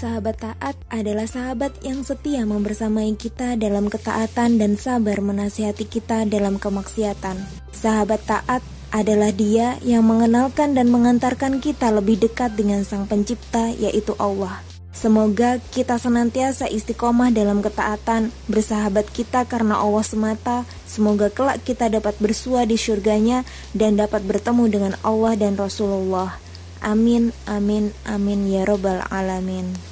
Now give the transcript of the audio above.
Sahabat taat adalah sahabat yang setia membersamai kita dalam ketaatan dan sabar menasihati kita dalam kemaksiatan. Sahabat taat adalah dia yang mengenalkan dan mengantarkan kita lebih dekat dengan Sang Pencipta, yaitu Allah. Semoga kita senantiasa istiqomah dalam ketaatan, bersahabat kita karena Allah semata. Semoga kelak kita dapat bersua di surganya dan dapat bertemu dengan Allah dan Rasulullah. Amin, amin, amin ya Robbal 'Alamin.